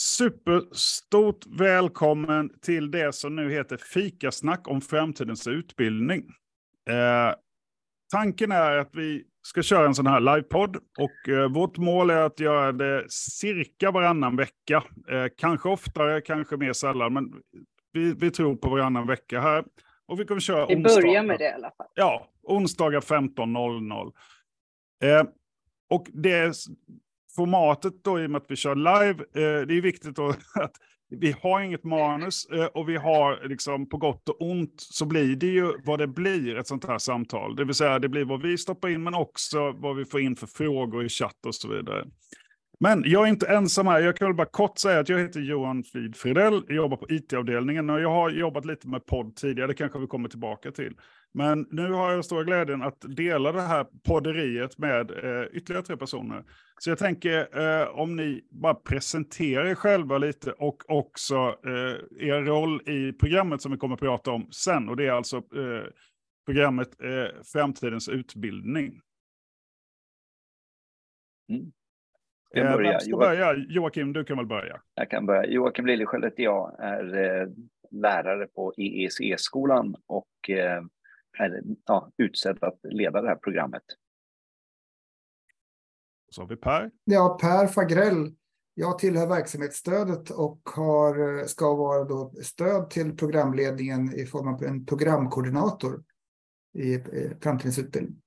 Superstort välkommen till det som nu heter Fikasnack om framtidens utbildning. Eh, tanken är att vi ska köra en sån här livepodd och eh, vårt mål är att göra det cirka varannan vecka. Eh, kanske oftare, kanske mer sällan, men vi, vi tror på varannan vecka här. Och vi kommer köra Vi onsdagar. börjar med det i alla fall. Ja, onsdagar 15.00. Eh, och det formatet då, i och med att vi kör live, eh, det är viktigt då att vi har inget manus eh, och vi har liksom på gott och ont så blir det ju vad det blir ett sånt här samtal. Det vill säga det blir vad vi stoppar in men också vad vi får in för frågor i chatt och så vidare. Men jag är inte ensam här. Jag kan väl bara kort säga att jag heter Johan Frid Fridell. Jag jobbar på it-avdelningen och jag har jobbat lite med podd tidigare. Det kanske vi kommer tillbaka till. Men nu har jag stora glädjen att dela det här podderiet med eh, ytterligare tre personer. Så jag tänker eh, om ni bara presenterar er själva lite och också eh, er roll i programmet som vi kommer att prata om sen. Och det är alltså eh, programmet eh, Framtidens utbildning. Mm. Ska Eh, jag börja? ska Joakim, börja? Joakim, du kan väl börja. jag kan börja. Joakim Liljeskiöld heter jag, är lärare på EEC-skolan och eh, är ja, utsedd att leda det här programmet. Så har vi Per. Ja, Per Fagrell. Jag tillhör verksamhetsstödet och har, ska vara då stöd till programledningen i form av en programkoordinator i framtidens utbildning.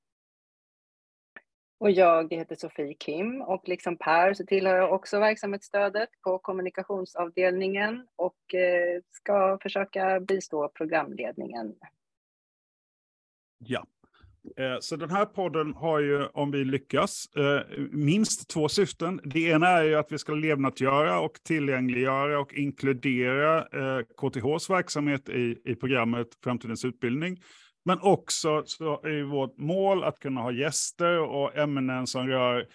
Och jag heter Sofie Kim och liksom Per så tillhör jag också verksamhetsstödet på kommunikationsavdelningen och eh, ska försöka bistå programledningen. Ja. Eh, så den här podden har ju, om vi lyckas, eh, minst två syften. Det ena är ju att vi ska levnadsgöra och tillgängliggöra och inkludera eh, KTHs verksamhet i, i programmet Framtidens utbildning. Men också så är ju vårt mål att kunna ha gäster och ämnen som rör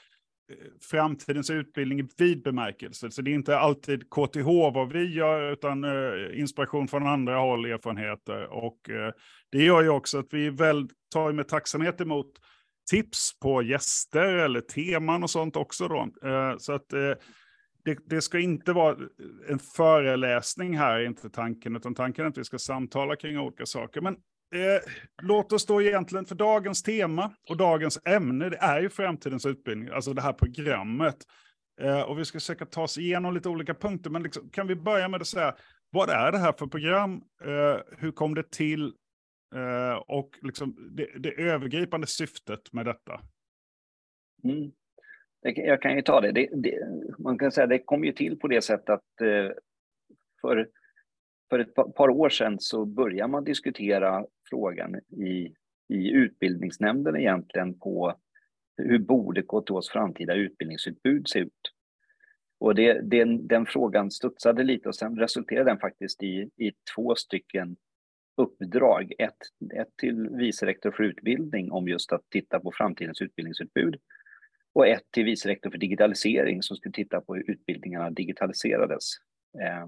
framtidens utbildning i vid bemärkelse. Så det är inte alltid KTH vad vi gör, utan eh, inspiration från andra håll, erfarenheter. Och eh, det gör ju också att vi väl tar med tacksamhet emot tips på gäster eller teman och sånt också. Då. Eh, så att eh, det, det ska inte vara en föreläsning här, inte tanken, utan tanken är att vi ska samtala kring olika saker. Men eh, låt oss då egentligen, för dagens tema och dagens ämne, det är ju framtidens utbildning, alltså det här programmet. Eh, och vi ska försöka ta oss igenom lite olika punkter, men liksom, kan vi börja med att säga, vad är det här för program? Eh, hur kom det till? Eh, och liksom det, det övergripande syftet med detta. Mm. Jag kan ju ta det. det, det man kan säga det kom ju till på det sättet att eh, för, för ett par år sedan så började man diskutera frågan i, i utbildningsnämnden egentligen på hur borde KTHs framtida utbildningsutbud se ut? Och det, den, den frågan studsade lite och sen resulterade den faktiskt i, i två stycken uppdrag. Ett, ett till vice rektor för utbildning om just att titta på framtidens utbildningsutbud och ett till vice rektor för digitalisering som skulle titta på hur utbildningarna digitaliserades. Eh,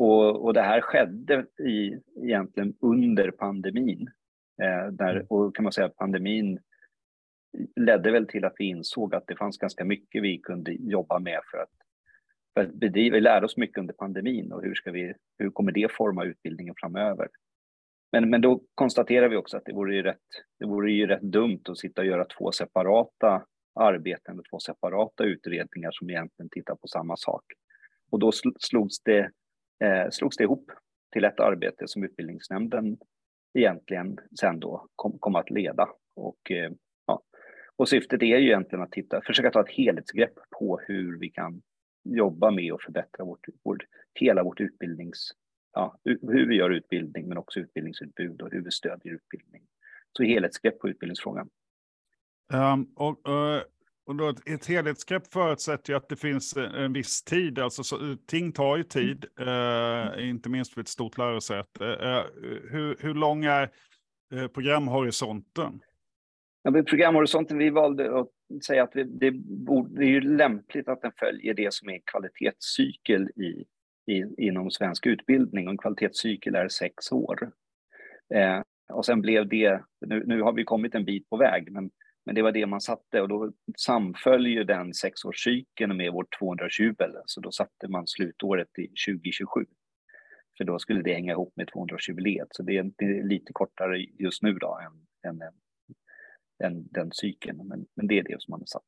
och, och det här skedde i, egentligen under pandemin. Eh, där, och kan man säga att pandemin ledde väl till att vi insåg att det fanns ganska mycket vi kunde jobba med för att, för att bedriva, vi lärde oss mycket under pandemin och hur, ska vi, hur kommer det forma utbildningen framöver? Men, men då konstaterar vi också att det vore, ju rätt, det vore ju rätt dumt att sitta och göra två separata arbeten och två separata utredningar som egentligen tittar på samma sak. Och då sl- slogs det, eh, slogs det ihop till ett arbete som utbildningsnämnden egentligen sen då kom, kom att leda. Och, eh, ja. och syftet är ju egentligen att titta, försöka ta ett helhetsgrepp på hur vi kan jobba med och förbättra vårt, vårt, hela vårt utbildnings, ja, hur vi gör utbildning men också utbildningsutbud och hur vi stödjer utbildning. Så helhetsgrepp på utbildningsfrågan. Um, och, uh, och då ett, ett helhetsgrepp förutsätter ju att det finns en, en viss tid, alltså så, ting tar ju tid, eh, inte minst för ett stort lärosäte. Eh, hur, hur lång är eh, programhorisonten? Ja, programhorisonten, vi valde att säga att vi, det, borde, det är ju lämpligt att den följer det som är kvalitetscykel i, i, inom svensk utbildning. Och en kvalitetscykel är sex år. Eh, och sen blev det, nu, nu har vi kommit en bit på väg, men Men det var det man satte och då samföll ju den sexårscykeln med vårt 220 så då satte man slutåret i 2027. För då skulle det hänga ihop med 220-jubileet, så det är, det är, lite kortare just nu då än, än, än den cykeln, men, men det är det som man har satt.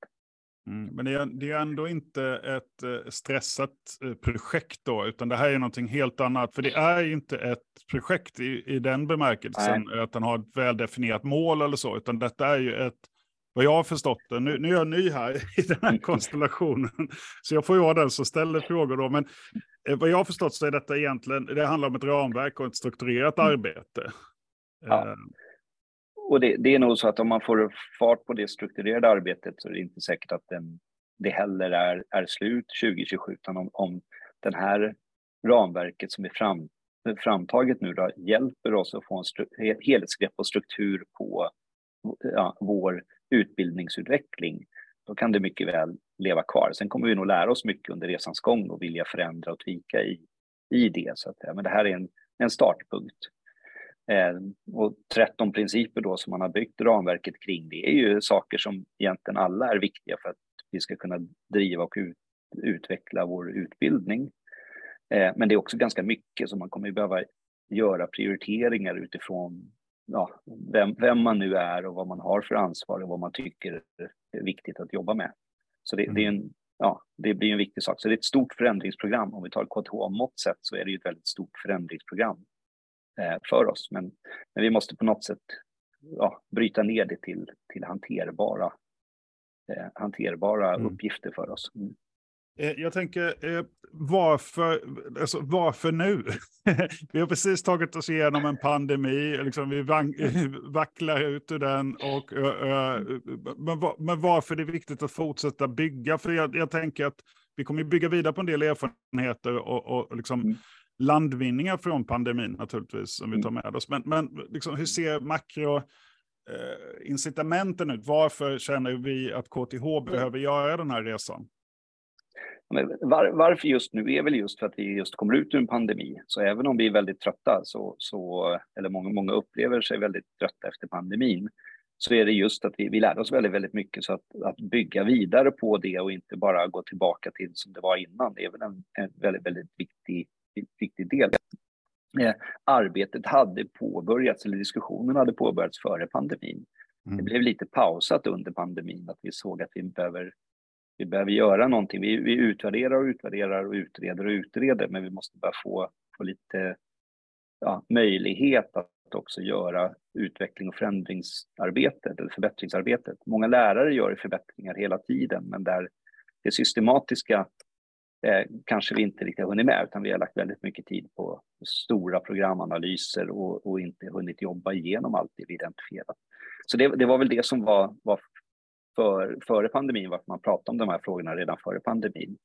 Mm, men det är, det är ändå inte ett eh, stressat eh, projekt då, utan det här är någonting helt annat. För det är inte ett projekt i, i den bemärkelsen Nej. att den har ett väldefinierat mål eller så, utan detta är ju ett, vad jag har förstått det, nu, nu är jag ny här i den här konstellationen, så jag får ju vara den som ställer frågor då, men eh, vad jag har förstått så är detta egentligen, det handlar om ett ramverk och ett strukturerat mm. arbete. Ja och det, det, är nog så att om man får fart på det strukturerade arbetet så är det inte säkert att den, det heller är, är slut 2027, utan om, om den här ramverket som är fram, framtaget nu då, hjälper oss att få en helhetsgrepp och struktur på ja, vår utbildningsutveckling, då kan det mycket väl leva kvar. Sen kommer vi nog lära oss mycket under resans gång och vilja förändra och tvika i, i det. Så att, ja, men det här är en, en startpunkt. Eh, och 13 principer då som man har byggt ramverket kring, det är ju saker som egentligen alla är viktiga för att vi ska kunna driva och ut, utveckla vår utbildning. Eh, men det är också ganska mycket som man kommer behöva göra prioriteringar utifrån ja, vem, vem, man nu är och vad man har för ansvar och vad man tycker är viktigt att jobba med. Så det, det, är en, ja, det blir en viktig sak. Så det är ett stort förändringsprogram. Om vi tar KTH-mått sett så är det ett väldigt stort förändringsprogram Eh, för oss. Men, men vi måste på något sätt ja, bryta ner det till, till hanterbara, eh, hanterbara mm. uppgifter för oss. Mm. Eh, jag tänker, eh, varför, alltså, varför nu? vi har precis tagit oss igenom en pandemi, liksom vi vacklar ut ur den. Och, men, varför är det viktigt att fortsätta bygga? För jag, jag tänker att vi kommer bygga vidare på en del erfarenheter och, och liksom, mm landvinningar från pandemin naturligtvis, som vi tar mm. med oss. Men, men liksom, hur ser makroincitamenten eh, ut? Varför känner vi att KTH behöver göra den här resan? Var, varför just nu är väl just för att vi just kommer ut ur en pandemi. Så även om vi är väldigt trötta, så, så, eller många, många upplever sig väldigt trötta efter pandemin, så är det just att vi, vi lärde oss väldigt, väldigt mycket. Så att, att bygga vidare på det och inte bara gå tillbaka till som det var innan, det är väl en, en väldigt, väldigt viktig viktig del. Eh, arbetet hade påbörjats, eller diskussionen hade påbörjats före pandemin. Mm. Det blev lite pausat under pandemin, att vi såg att vi behöver, vi behöver göra någonting. Vi, vi utvärderar och utvärderar och utreder och utreder, men vi måste bara få, få lite ja, möjlighet att också göra utveckling och förändringsarbetet eller förbättringsarbetet. Många lärare gör förbättringar hela tiden, men där det systematiska eh, kanske vi inte riktigt har hunnit med, utan vi har lagt väldigt mycket tid på stora programanalyser och, och inte hunnit jobba igenom allt det vi identifierat. Så det, det var väl det som var, var för, före pandemin, varför man pratade om de här frågorna redan före pandemin.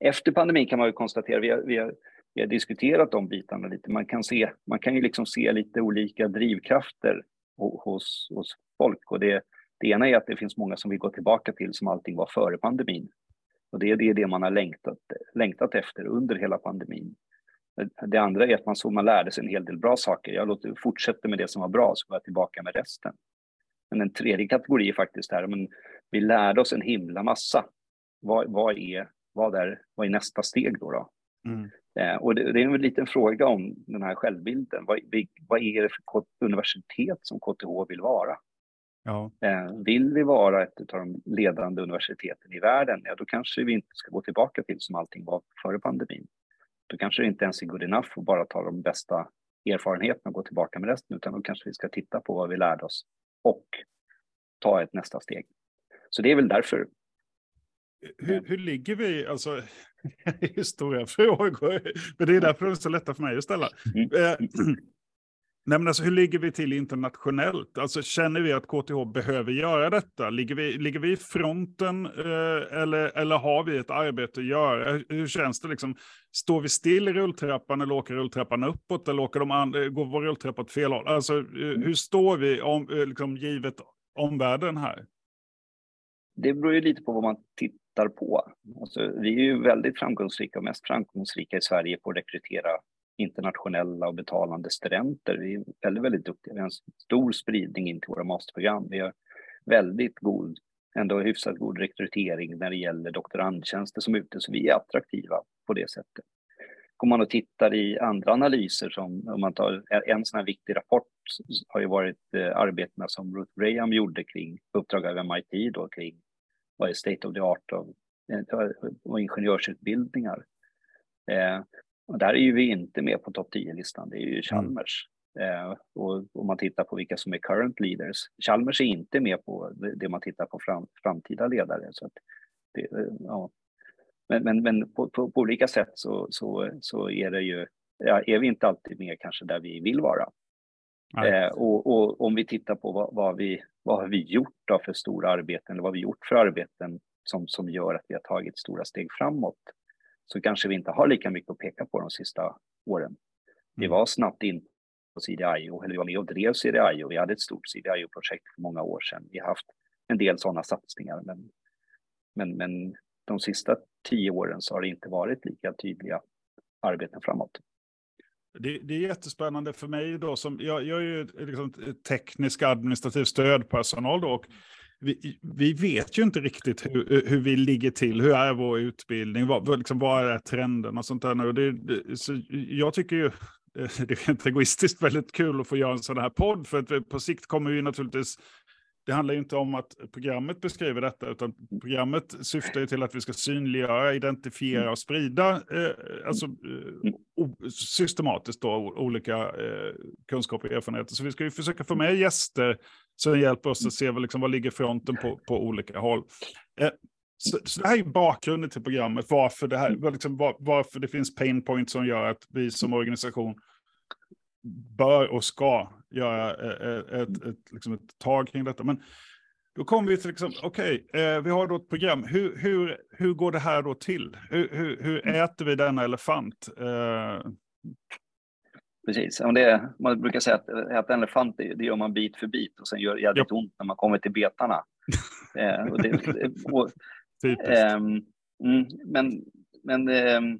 Efter pandemin kan man ju konstatera, vi har, vi har, vi har diskuterat de bitarna lite, man kan, se, man kan ju liksom se lite olika drivkrafter hos, hos folk och det, det ena är att det finns många som vill gå tillbaka till som allting var före pandemin. Och det är det, man har längtat, längtat efter under hela pandemin. Det andra är att man såg man lärde sig en hel del bra saker. Jag låter, fortsätter med det som var bra så går jag tillbaka med resten. Men en tredje kategori är faktiskt här, men vi lärde oss en himla massa. Vad, vad, är, vad, är, vad är nästa steg då? då? Mm. Eh, och det, det, är en liten fråga om den här självbilden. Vad, vad är det för universitet som KTH vill vara? Ja. Eh, vill vi vara ett av de ledande universiteten i världen, ja då kanske vi inte ska gå tillbaka till som allting var före pandemin. Då kanske det inte ens är good enough att bara ta de bästa erfarenheterna och gå tillbaka med resten, utan då kanske vi ska titta på vad vi lärde oss och ta ett nästa steg. Så det är väl därför. Hur, hur ligger vi, alltså, stora frågor, men det är därför det är så lätta för mig att ställa. Mm. Eh, Nej, men alltså, hur ligger vi till internationellt? Alltså, känner vi att KTH behöver göra detta? Ligger vi, ligger vi i fronten eh, eller, eller har vi ett arbete att göra? Hur känns det? Liksom, står vi still i rulltrappan eller åker rulltrappan uppåt eller åker de andra, går vår rulltrappa åt fel håll? Alltså, eh, hur står vi om, eh, liksom, givet omvärlden här? Det beror ju lite på vad man tittar på. Alltså, vi är ju väldigt framgångsrika och mest framgångsrika i Sverige på att rekrytera internationella och betalande studenter. Vi är väldigt, väldigt duktiga. Vi har en stor spridning in till våra masterprogram. Vi har väldigt god, ändå hyfsat god rekrytering när det gäller doktorandtjänster som är ute, så vi är attraktiva på det sättet. Går man och tittar i andra analyser, som om man tar en sån här viktig rapport, har ju varit eh, arbetena som Ruth Graham gjorde kring uppdrag av MIT då kring vad är state of the art av eh, och ingenjörsutbildningar. Eh, och där är ju vi inte med på topp 10-listan, det är ju mm. Chalmers. Mm. Eh, och om man tittar på vilka som är current leaders, Chalmers är inte med på det man tittar på fram, framtida ledare. Så det, eh, ja. Men, men, men på, på, på, olika sätt så, så, så är det ju, ja, är vi inte alltid med kanske där vi vill vara. Eh, och, och, om vi tittar på vad, vad, vi, vad har vi gjort då för stora arbeten, eller vad har vi gjort för arbeten som, som gör att vi har tagit stora steg framåt, så kanske vi inte har lika mycket att peka på de sista åren. Vi mm. var snabbt in på CDIO, eller vi var med och drev CDIO. Vi hade ett stort CDIO-projekt för många år sedan. Vi har haft en del sådana satsningar, men, men, men de sista tio åren så har det inte varit lika tydliga arbeten framåt. Det, det, är jättespännande för mig då, som jag, jag är ju liksom teknisk administrativ stödpersonal då, och vi, vi, vet ju inte riktigt hur, eh, hur vi ligger till, hur är vår utbildning, vad, liksom, vad är trenden och sånt där nu. Det, det, så jag tycker ju eh, det är rent egoistiskt väldigt kul att få göra en sån här podd, för att eh, på sikt kommer vi naturligtvis det handlar inte om att programmet beskriver detta, utan programmet syftar till att vi ska synliggöra, identifiera och sprida eh, alltså, eh, systematiskt då, olika eh, kunskaper och erfarenheter. Så vi ska ju försöka få med gäster som hjälper oss att se vad, liksom, vad ligger fronten på, på olika håll. Eh, så, så, det här är bakgrunden till programmet, varför det, här, liksom, var, varför det finns pain points som gör att vi som organisation bör och ska göra ett, ett, ett, liksom ett tag kring detta. Men då kommer vi till, liksom, okej, okay, eh, vi har då ett program. Hur, hur, hur går det här då till? Hur, hur, hur mm. äter vi denna elefant? Eh... Precis, det, man brukar säga att äta en elefant, det, det gör man bit för bit och sen gör det jävligt ont när man kommer till betarna. eh, och det, och, ehm, mm, men men ehm,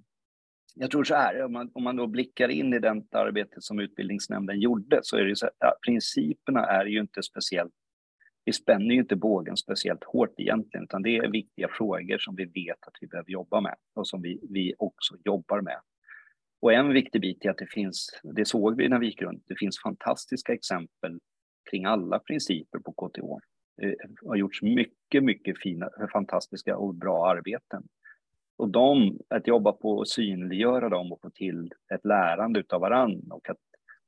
jag tror så här, om man, om man då blickar in i det arbetet som utbildningsnämnden gjorde så är det så att ja, principerna är ju inte speciellt, vi spänner ju inte bågen speciellt hårt egentligen, utan det är viktiga frågor som vi vet att vi behöver jobba med och som vi, vi också jobbar med. Och en viktig bit är att det finns, det såg vi när vi gick runt, det finns fantastiska exempel kring alla principer på KTH. Det har gjorts mycket, mycket fina, fantastiska och bra arbeten. Och de, att jobba på att synliggöra dem och få till ett lärande av varann och att,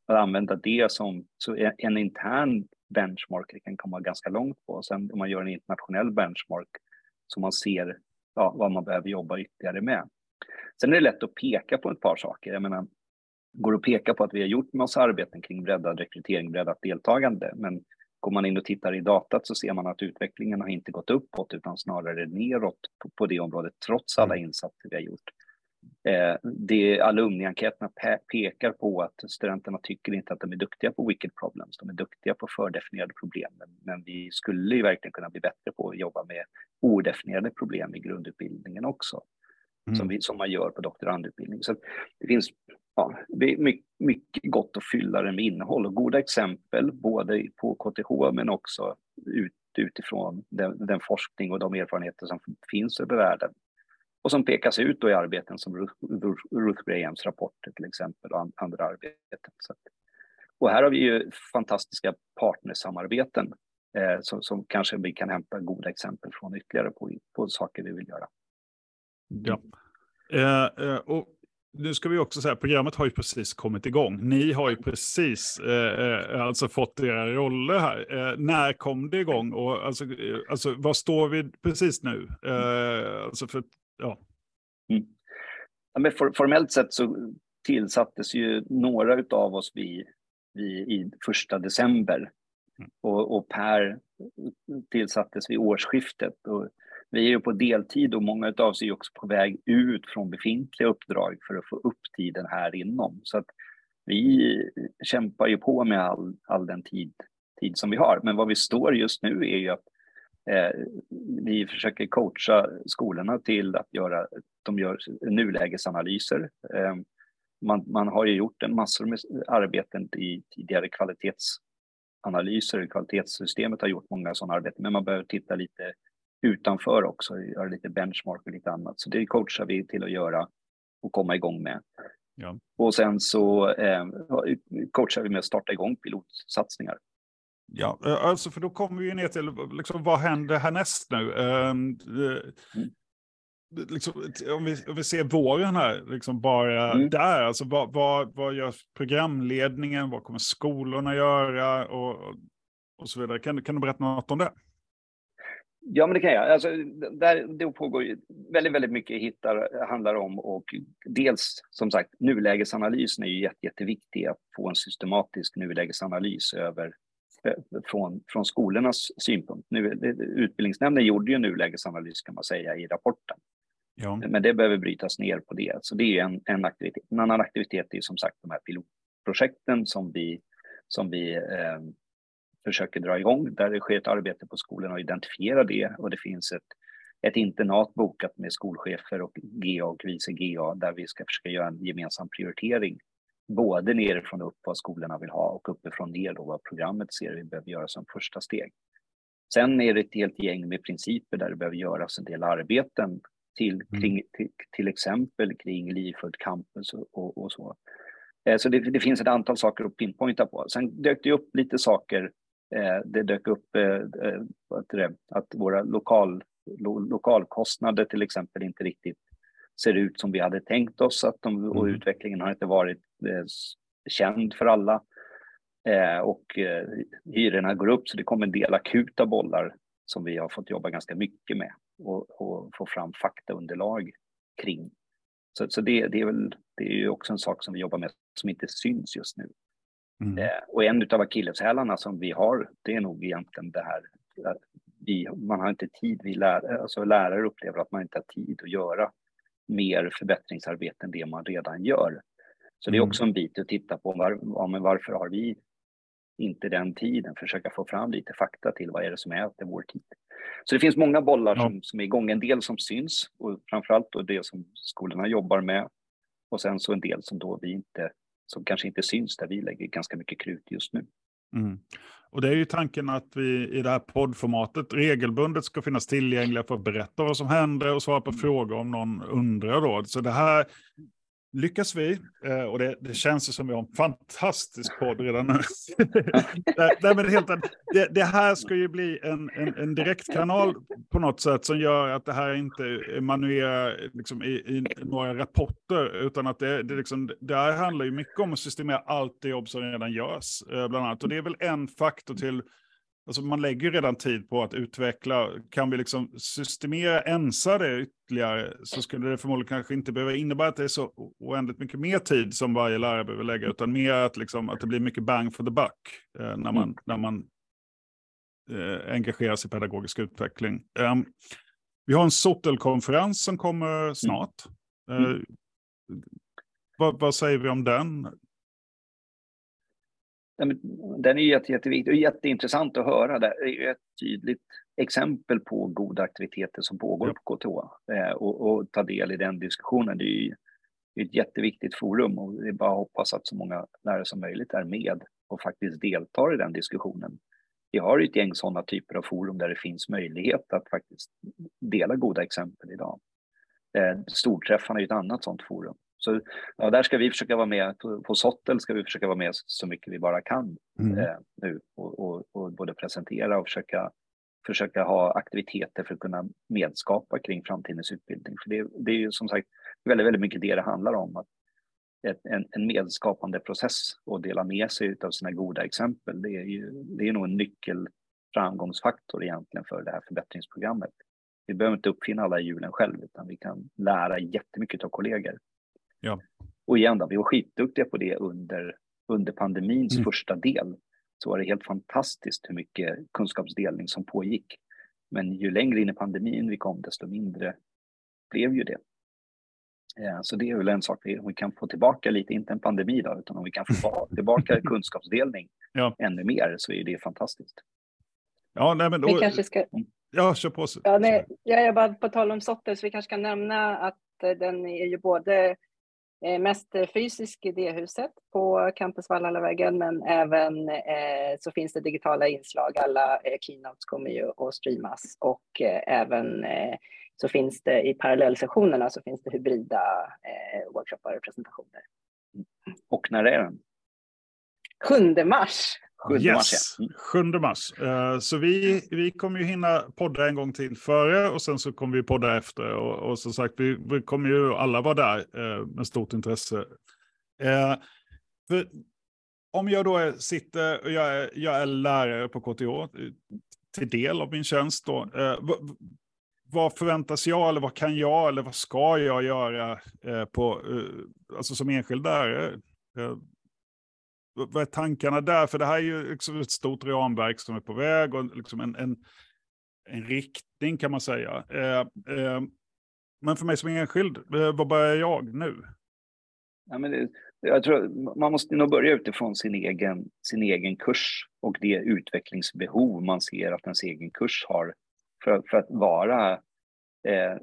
att använda det som så en intern benchmark det kan komma ganska långt på. och Sen om man gör en internationell benchmark så man ser ja, vad man behöver jobba ytterligare med. Sen är det lätt att peka på ett par saker. Jag menar, går att peka på att vi har gjort massa arbeten kring breddad rekrytering, breddat deltagande, men Går man in och tittar i datat så ser man att utvecklingen har inte gått uppåt utan snarare neråt på, på det området trots alla mm. insatser vi har gjort. Eh, det alumnienkäterna pe pekar på att studenterna tycker inte att de är duktiga på wicked problems. De är duktiga på fördefinierade problem, men, men vi skulle ju verkligen kunna bli bättre på att jobba med odefinierade problem i grundutbildningen också, mm. som, vi, som man gör på doktorandutbildning. Så det finns ja, det är mycket, gott att fylla den med innehåll och goda exempel både på KTH men också ut, utifrån den, den, forskning och de erfarenheter som finns över världen och som pekas ut i arbeten som Ruth, Ruth Grahams rapporter till exempel och andra arbeten. Så att, och här har vi ju fantastiska partnersamarbeten eh, som, som, kanske vi kan hämta goda exempel från ytterligare på, på saker vi vill göra. Ja. Eh, eh, och nu ska vi också säga, programmet har ju precis kommit igång. Ni har ju precis eh, eh, alltså fått era roller här. Eh, när kom det igång? Och alltså, eh, alltså, vad står vi precis nu? Eh, alltså för, ja. Mm. ja men for, formellt sett så tillsattes ju några av oss vid, vid, i första december. Mm. Och, och Per tillsattes vid årsskiftet. Och vi är ju på deltid och många av oss är också på väg ut från befintliga uppdrag för att få upp tiden här inom. Så att vi kämpar ju på med all, all den tid, tid som vi har. Men vad vi står just nu är ju att eh, vi försöker coacha skolorna till att göra, de gör nulägesanalyser. Eh, man, man har ju gjort en massor med arbeten i tidigare kvalitetsanalyser. Kvalitetssystemet har gjort många sådana arbeten, men man behöver titta lite utanför också, göra lite benchmark och lite annat. Så det coachar vi till att göra och komma igång med. Ja. Och sen så eh, coachar vi med att starta igång pilotsatsningar. Ja, eh, alltså för då kommer vi ner till liksom, vad händer härnäst nu? Mm. liksom, om, vi, om vi ser våren här, liksom bara mm. där, alltså vad, vad, vad gör programledningen, vad kommer skolorna göra och, och så vidare. Kan, kan du berätta något om det? Ja, men det kan jag. Alltså, där, det pågår ju väldigt, väldigt mycket hittar handlar om och dels som sagt nulägesanalysen är ju jätte, jätteviktig att få en systematisk nulägesanalys över eh, från, från skolornas synpunkt. Nu, utbildningsnämnden gjorde ju en nulägesanalys kan man säga i rapporten. Ja. Men det behöver brytas ner på det. Så det är en, en aktivitet. En annan aktivitet är som sagt de här pilotprojekten som vi, som vi eh, försöker dra igång, där det sker ett arbete på skolorna och identifiera det och det finns ett, ett internat bokat med skolchefer och GA och vice GA där vi ska försöka göra en gemensam prioritering. Både nerifrån upp vad skolorna vill ha och uppifrån ner då vad programmet ser vi behöver göra som första steg. Sen är det ett helt gäng med principer där det behöver göras en del arbeten till, mm. kring, till, till exempel kring Livfullt campus och, och, och så. Eh, så det, det, finns ett antal saker att pinpointa på. Sen dök det upp lite saker det dök upp eh, eh, att våra lokal, lokalkostnader till exempel inte riktigt ser ut som vi hade tänkt oss att de, och mm. utvecklingen har inte varit känd för alla. och hyrorna går upp så det kommer en del akuta bollar som vi har fått jobba ganska mycket med och, och få fram faktaunderlag kring. Så, så det, det, är väl, det är ju också en sak som vi jobbar med som inte syns just nu. Mm. Eh, och en av akilleshälarna som vi har, det är nog egentligen det här vi, man har inte tid, vi lärare, alltså lärare upplever att man inte har tid att göra mer förbättringsarbete än det man redan gör. Så det är mm. också en bit att titta på, var, ja, men varför har vi inte den tiden? Försöka få fram lite fakta till vad är det som äter vår tid. Så det finns många bollar ja. som, som är igång, en del som syns och framförallt då det som skolorna jobbar med och sen så en del som då vi inte som kanske inte syns där vi lägger ganska mycket krut just nu. Mm. Och det är ju tanken att vi i det här poddformatet regelbundet ska finnas tillgängliga för att berätta vad som händer och svara på mm. frågor om någon undrar. Då. Så det här lyckas vi, eh, och det, det känns som vi har en fantastisk podd redan nu. Nej, men helt, det, det, här ska ju bli en, en, en direktkanal på något sätt som gör att det här inte emanuerar liksom, i, i några rapporter, utan att det, det, liksom, det här handlar ju mycket om att systemera allt det jobb som redan görs, eh, bland annat. Och det är väl en faktor till Alltså man lägger ju redan tid på att utveckla. Kan vi liksom systemera, ensa det ytterligare så skulle det förmodligen kanske inte behöva innebära att det är så oändligt mycket mer tid som varje lärare behöver lägga, utan mer att, liksom, att det blir mycket bang for the buck eh, när man, mm. när man eh, engagerar sig i pedagogisk utveckling. Um, vi har en SOTEL-konferens som kommer mm. snart. Mm. Uh, vad, vad säger vi om den? Den är jätte, jätteviktig och jätteintressant att höra. Det är ett tydligt exempel på goda aktiviteter som pågår på KTH eh, och, och, ta del i den diskussionen. Det är ju ett jätteviktigt forum och det är bara att hoppas att så många lärare som möjligt är med och faktiskt deltar i den diskussionen. Vi har ett gäng sådana typer av forum där det finns möjlighet att faktiskt dela goda exempel idag. Eh, storträffarna är ett annat sådant forum. Så ja, där ska vi försöka vara med, på, på Sottel ska vi försöka vara med så mycket vi bara kan mm. eh, nu och, och, och, både presentera och försöka, försöka ha aktiviteter för att kunna medskapa kring framtidens utbildning. För det, det är ju som sagt väldigt, väldigt mycket det det handlar om. Att ett, en, en medskapande process och dela med sig av sina goda exempel. Det är ju det är nog en nyckelframgångsfaktor egentligen för det här förbättringsprogrammet. Vi behöver inte uppfinna alla hjulen själv, utan vi kan lära jättemycket av kollegor. Ja. Och igen, då, vi var skitduktiga på det under, under pandemins mm. första del. Så var det helt fantastiskt hur mycket kunskapsdelning som pågick. Men ju längre in i pandemin vi kom, desto mindre blev ju det. Ja, så det är väl en sak, om vi kan få tillbaka lite, inte en pandemi då, utan om vi kan få tillbaka kunskapsdelning ja. ännu mer så är det fantastiskt. Ja, nej, men då... Vi kanske ska... Mm. Ja, kör på. Ja, nej, jag är bara på tal om Sotter, så vi kanske kan nämna att den är ju både Eh, mest fysisk idéhuset på Campus Valhallavägen, men även eh, så finns det digitala inslag. Alla eh, keynotes kommer ju att streamas och eh, även eh, så finns det i parallellsessionerna så finns det hybrida eh, workshoppar och presentationer. Och när är den? 7 mars. 7 yes, mars, ja. 7 mm. mars. Uh, så vi, vi kommer ju hinna podda en gång till före och sen så kommer vi podda efter. Och, och som sagt, vi, vi kommer ju alla vara där uh, med stort intresse. Uh, för om jag då sitter och jag är, jag är lärare på KTH till del av min tjänst då. vad förväntas jag eller vad kan jag eller vad ska jag göra på, alltså som enskild lärare? Vad är tankarna där? För det här är ju liksom ett stort ramverk som är på väg och liksom en, en, en riktning kan man säga. Eh, eh, men för mig som enskild, eh, vad börjar jag nu? Ja, men det, jag tror man måste nog börja utifrån sin egen, sin egen kurs och det utvecklingsbehov man ser att ens egen kurs har för, för att vara eh,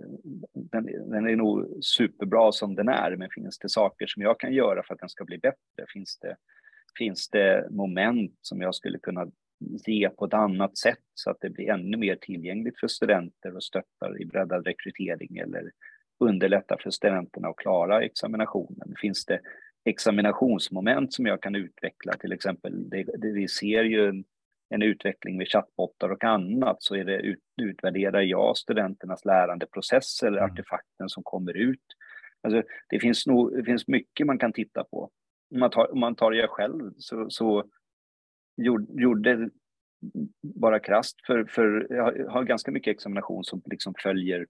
den, den, är nog superbra som den är, men finns det saker som jag kan göra för att den ska bli bättre? Finns det finns det moment som jag skulle kunna ge på ett annat sätt så att det blir ännu mer tillgängligt för studenter och stöttar i breddad rekrytering eller underlättar för studenterna att klara examinationen. Finns det examinationsmoment som jag kan utveckla, till exempel, det, det vi ser ju en, en, utveckling med chattbottar och annat, så är det ut, utvärderar jag studenternas lärandeprocess eller mm. artefakten som kommer ut. Alltså, det, finns nog, det finns mycket man kan titta på om man tar, om man tar det själv så, så gjorde, gjorde bara krasst för, för jag har ganska mycket examination som liksom följer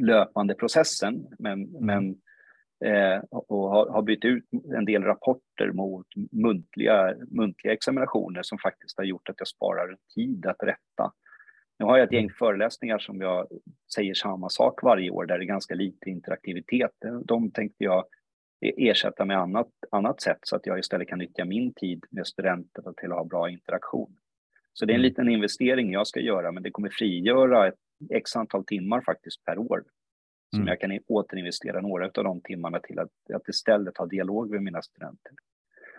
löpande processen men, mm. men eh, och har, har bytt ut en del rapporter mot muntliga, muntliga examinationer som faktiskt har gjort att jag sparar tid att rätta. Nu har jag ett gäng mm. föreläsningar som jag säger samma sak varje år där det är ganska lite interaktivitet. De tänkte jag ersätta med annat, annat sätt så att jag istället kan nyttja min tid med studenter till att ha bra interaktion. Så det är en mm. liten investering jag ska göra, men det kommer frigöra ett x antal timmar faktiskt per år som mm. jag kan återinvestera några av de timmarna till att, att istället ha dialog med mina studenter.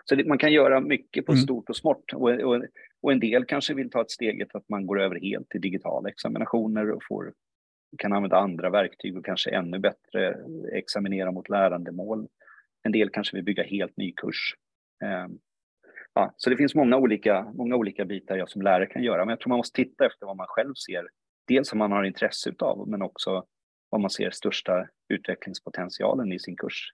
Så det, man kan göra mycket på mm. stort och smått och, och, och, en del kanske vill ta ett steget att man går över helt till digitala examinationer och får, kan använda andra verktyg och kanske ännu bättre examinera mot lärandemål. En del kanske vill bygga helt ny kurs. Ehm, ja, så det finns många olika, många olika bitar jag som lärare kan göra, men jag tror man måste titta efter vad man själv ser. Dels vad man har intresse av, men också vad man ser största utvecklingspotentialen i sin kurs.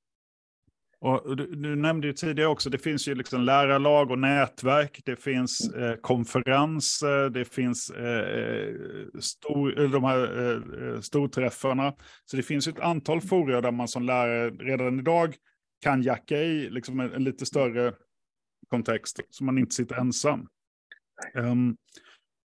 Och du, du, nämnde ju tidigare också, det finns ju liksom lärarlag och nätverk, det finns mm. eh, konferenser, det finns eh, eh stor, de här eh, storträffarna. Så det finns ett antal forum där man som lärare redan idag kan jacka i liksom en, en lite större kontext, så man inte sitter ensam. Um,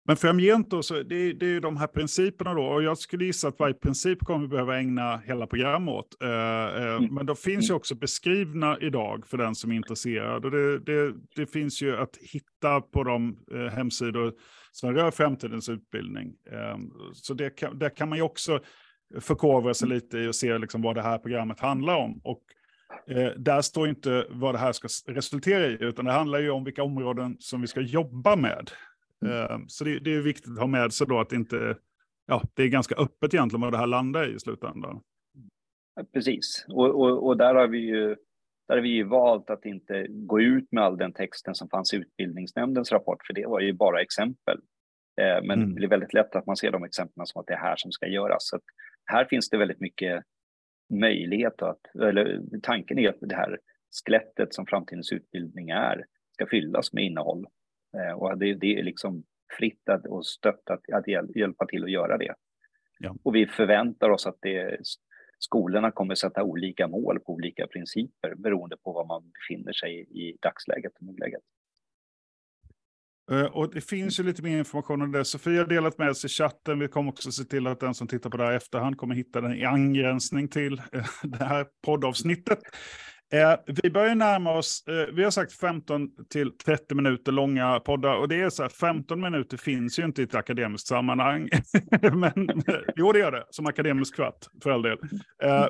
men framgent då, så det, det är ju de här principerna då, och jag skulle gissa att varje princip kommer vi behöva ägna hela programmet åt. Uh, uh. Men de finns ju också beskrivna idag för den som är intresserad. Och det, det, det finns ju att hitta på de uh, hemsidor som rör framtidens utbildning. Um, så det kan, där kan man ju också förkovra sig lite i och se liksom vad det här programmet handlar om. Och Eh, där står inte vad det här ska resultera i, utan det handlar ju om vilka områden som vi ska jobba med. Eh, så det, det, är viktigt att ha med sig då att inte, ja, det är ganska öppet egentligen vad det här landar i slutändan. Precis, och, och, och där har vi ju där har vi ju valt att inte gå ut med all den texten som fanns i utbildningsnämndens rapport, för det var ju bara exempel. Eh, men mm. det är väldigt lätt att man ser de exemplen som att det är här som ska göras. Så här finns det väldigt mycket möjlighet att, eller tanken är att det här skelettet som framtidens utbildning är ska fyllas med innehåll. Eh, och det, det är liksom fritt att, och stött att, att hjälpa till att göra det. Ja. Och vi förväntar oss att det, skolorna kommer sätta olika mål på olika principer beroende på var man befinner sig i dagsläget och nuläget. Eh, och det finns ju lite mer information om det. Sofia har delat med sig i chatten. Vi kommer också se till att den som tittar på det här i efterhand kommer hitta den i angränsning till eh, det här poddavsnittet. Eh, vi börjar närma oss, vi har sagt 15 till 30 minuter långa poddar och det är så här 15 minuter finns ju inte i ett akademiskt sammanhang. men, jo det gör det, som akademisk kvart för all del.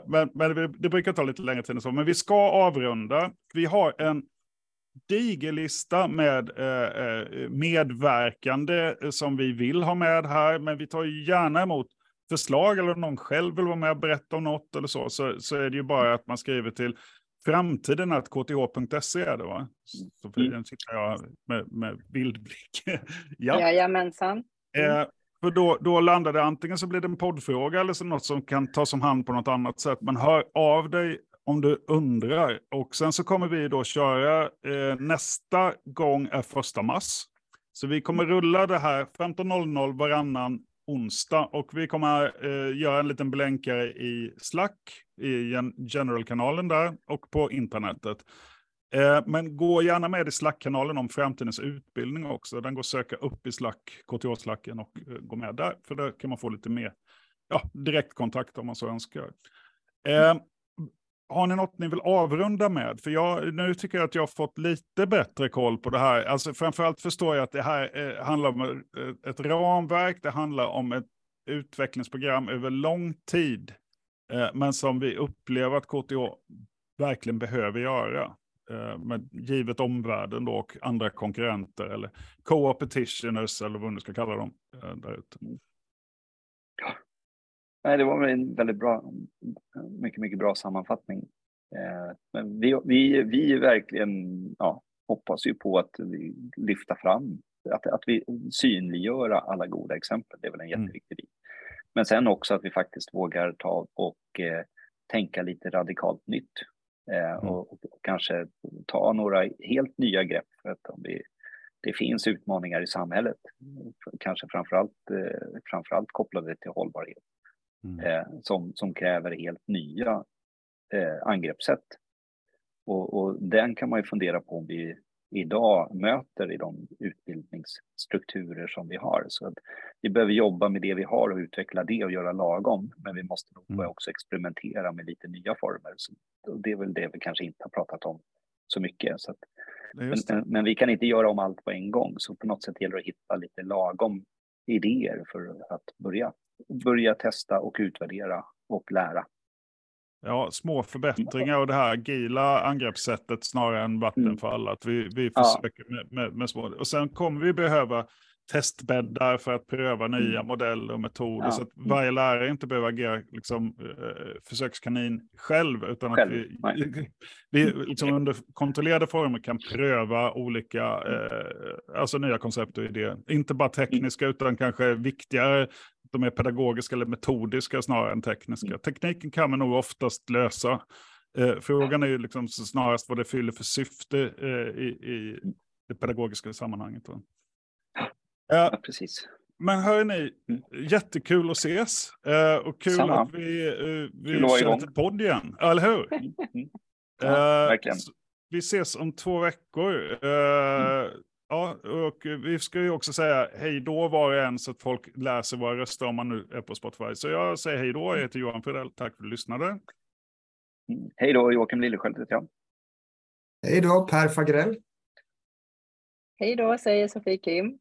Men, men det, brukar ta lite längre tid än så. Men vi ska avrunda. Vi har en diger lista med eh, eh, medverkande som vi vill ha med här, men vi tar gärna emot förslag eller om någon själv vill vara med och berätta om något eller så, så, så är det ju bara att man skriver till framtiden att kth.se är det va? Så för mm. sitter jag med, med bildblick. ja. Jajamensan. Mm. Eh, för då, då landar det antingen så blir det en poddfråga eller så något som kan tas om hand på något annat sätt. Men hör av dig om du undrar. Och sen så kommer vi då köra, eh, nästa gång är första mars. Så vi kommer rulla det här 15.00 varannan onsdag och vi kommer eh, göra en liten blänkare i Slack, i general-kanalen där och på internetet. Eh, men gå gärna med i Slack-kanalen om framtidens utbildning också. Den går att söka upp i Slack, KTH-slacken och eh, gå med där, för där kan man få lite mer ja, direktkontakt om man så önskar. Eh, har ni något ni vill avrunda med? För jag, nu tycker jag att jag har fått lite bättre koll på det här. Alltså framförallt förstår jag att det här eh, handlar om eh, ett, ramverk, det handlar om ett utvecklingsprogram över lång tid. Eh, men som vi upplever att KTH verkligen behöver göra. Eh, med givet omvärlden då och andra konkurrenter eller co-opetitioners eller vad du ska kalla dem eh, där ute. Nej, det var en väldigt bra, mycket, mycket bra sammanfattning. Eh, men vi, vi, vi verkligen ja, hoppas ju på att lyfta fram, att, att vi synliggöra alla goda exempel. Det är väl en mm. jätteviktig bit. Men sen också att vi faktiskt vågar ta och eh, tänka lite radikalt nytt. Eh, mm. och, och, kanske ta några helt nya grepp. För att om vi, det finns utmaningar i samhället, kanske framförallt, eh, framförallt kopplade till hållbarhet mm. eh, som, som kräver helt nya eh, angreppssätt. Och, och den kan man ju fundera på om vi idag möter i de utbildningsstrukturer som vi har. Så att vi behöver jobba med det vi har och utveckla det och göra lagom. Men vi måste nog mm. också experimentera med lite nya former. Så det är väl det vi kanske inte har pratat om så mycket. Så att, men, men, vi kan inte göra om allt på en gång, så på något sätt gäller det att hitta lite lagom idéer för att börja börja testa och utvärdera och lära. Ja, små förbättringar och det här agila angreppssättet snarare än vattenfall. Mm. Att vi, vi försöker ja. med, med, med, små. Och sen kommer vi behöva testbäddar för att pröva nya mm. modeller och metoder. Ja. Så att varje lärare inte behöver agera liksom, eh, försökskanin själv, utan själv. att vi, vi liksom under kontrollerade former kan pröva olika eh, alltså nya koncept och idéer. Inte bara tekniska, mm. utan kanske viktigare de är pedagogiska eller metodiska snarare än tekniska. Mm. Tekniken kan man nog oftast lösa. Eh, frågan är ju liksom snarast vad det fyller för syfte eh, i, i det pedagogiska sammanhanget. Va? Ja, precis. Men hörni, mm. jättekul att ses. Eh, och kul Samma. att vi, eh, vi kör lite podd igen. Eller hur? Mm. mm. Ja, verkligen. Vi ses om två veckor. Mm. Ja, och vi ska ju också säga hej då var och en så att folk läser våra röster om man nu är på Spotify. Så jag säger hej då, jag heter Johan Fredell, tack för att du lyssnade. Hej då, Joakim Lillesköld heter jag. Hej då, Per Fagrell. Hej då, säger Sofie Kim.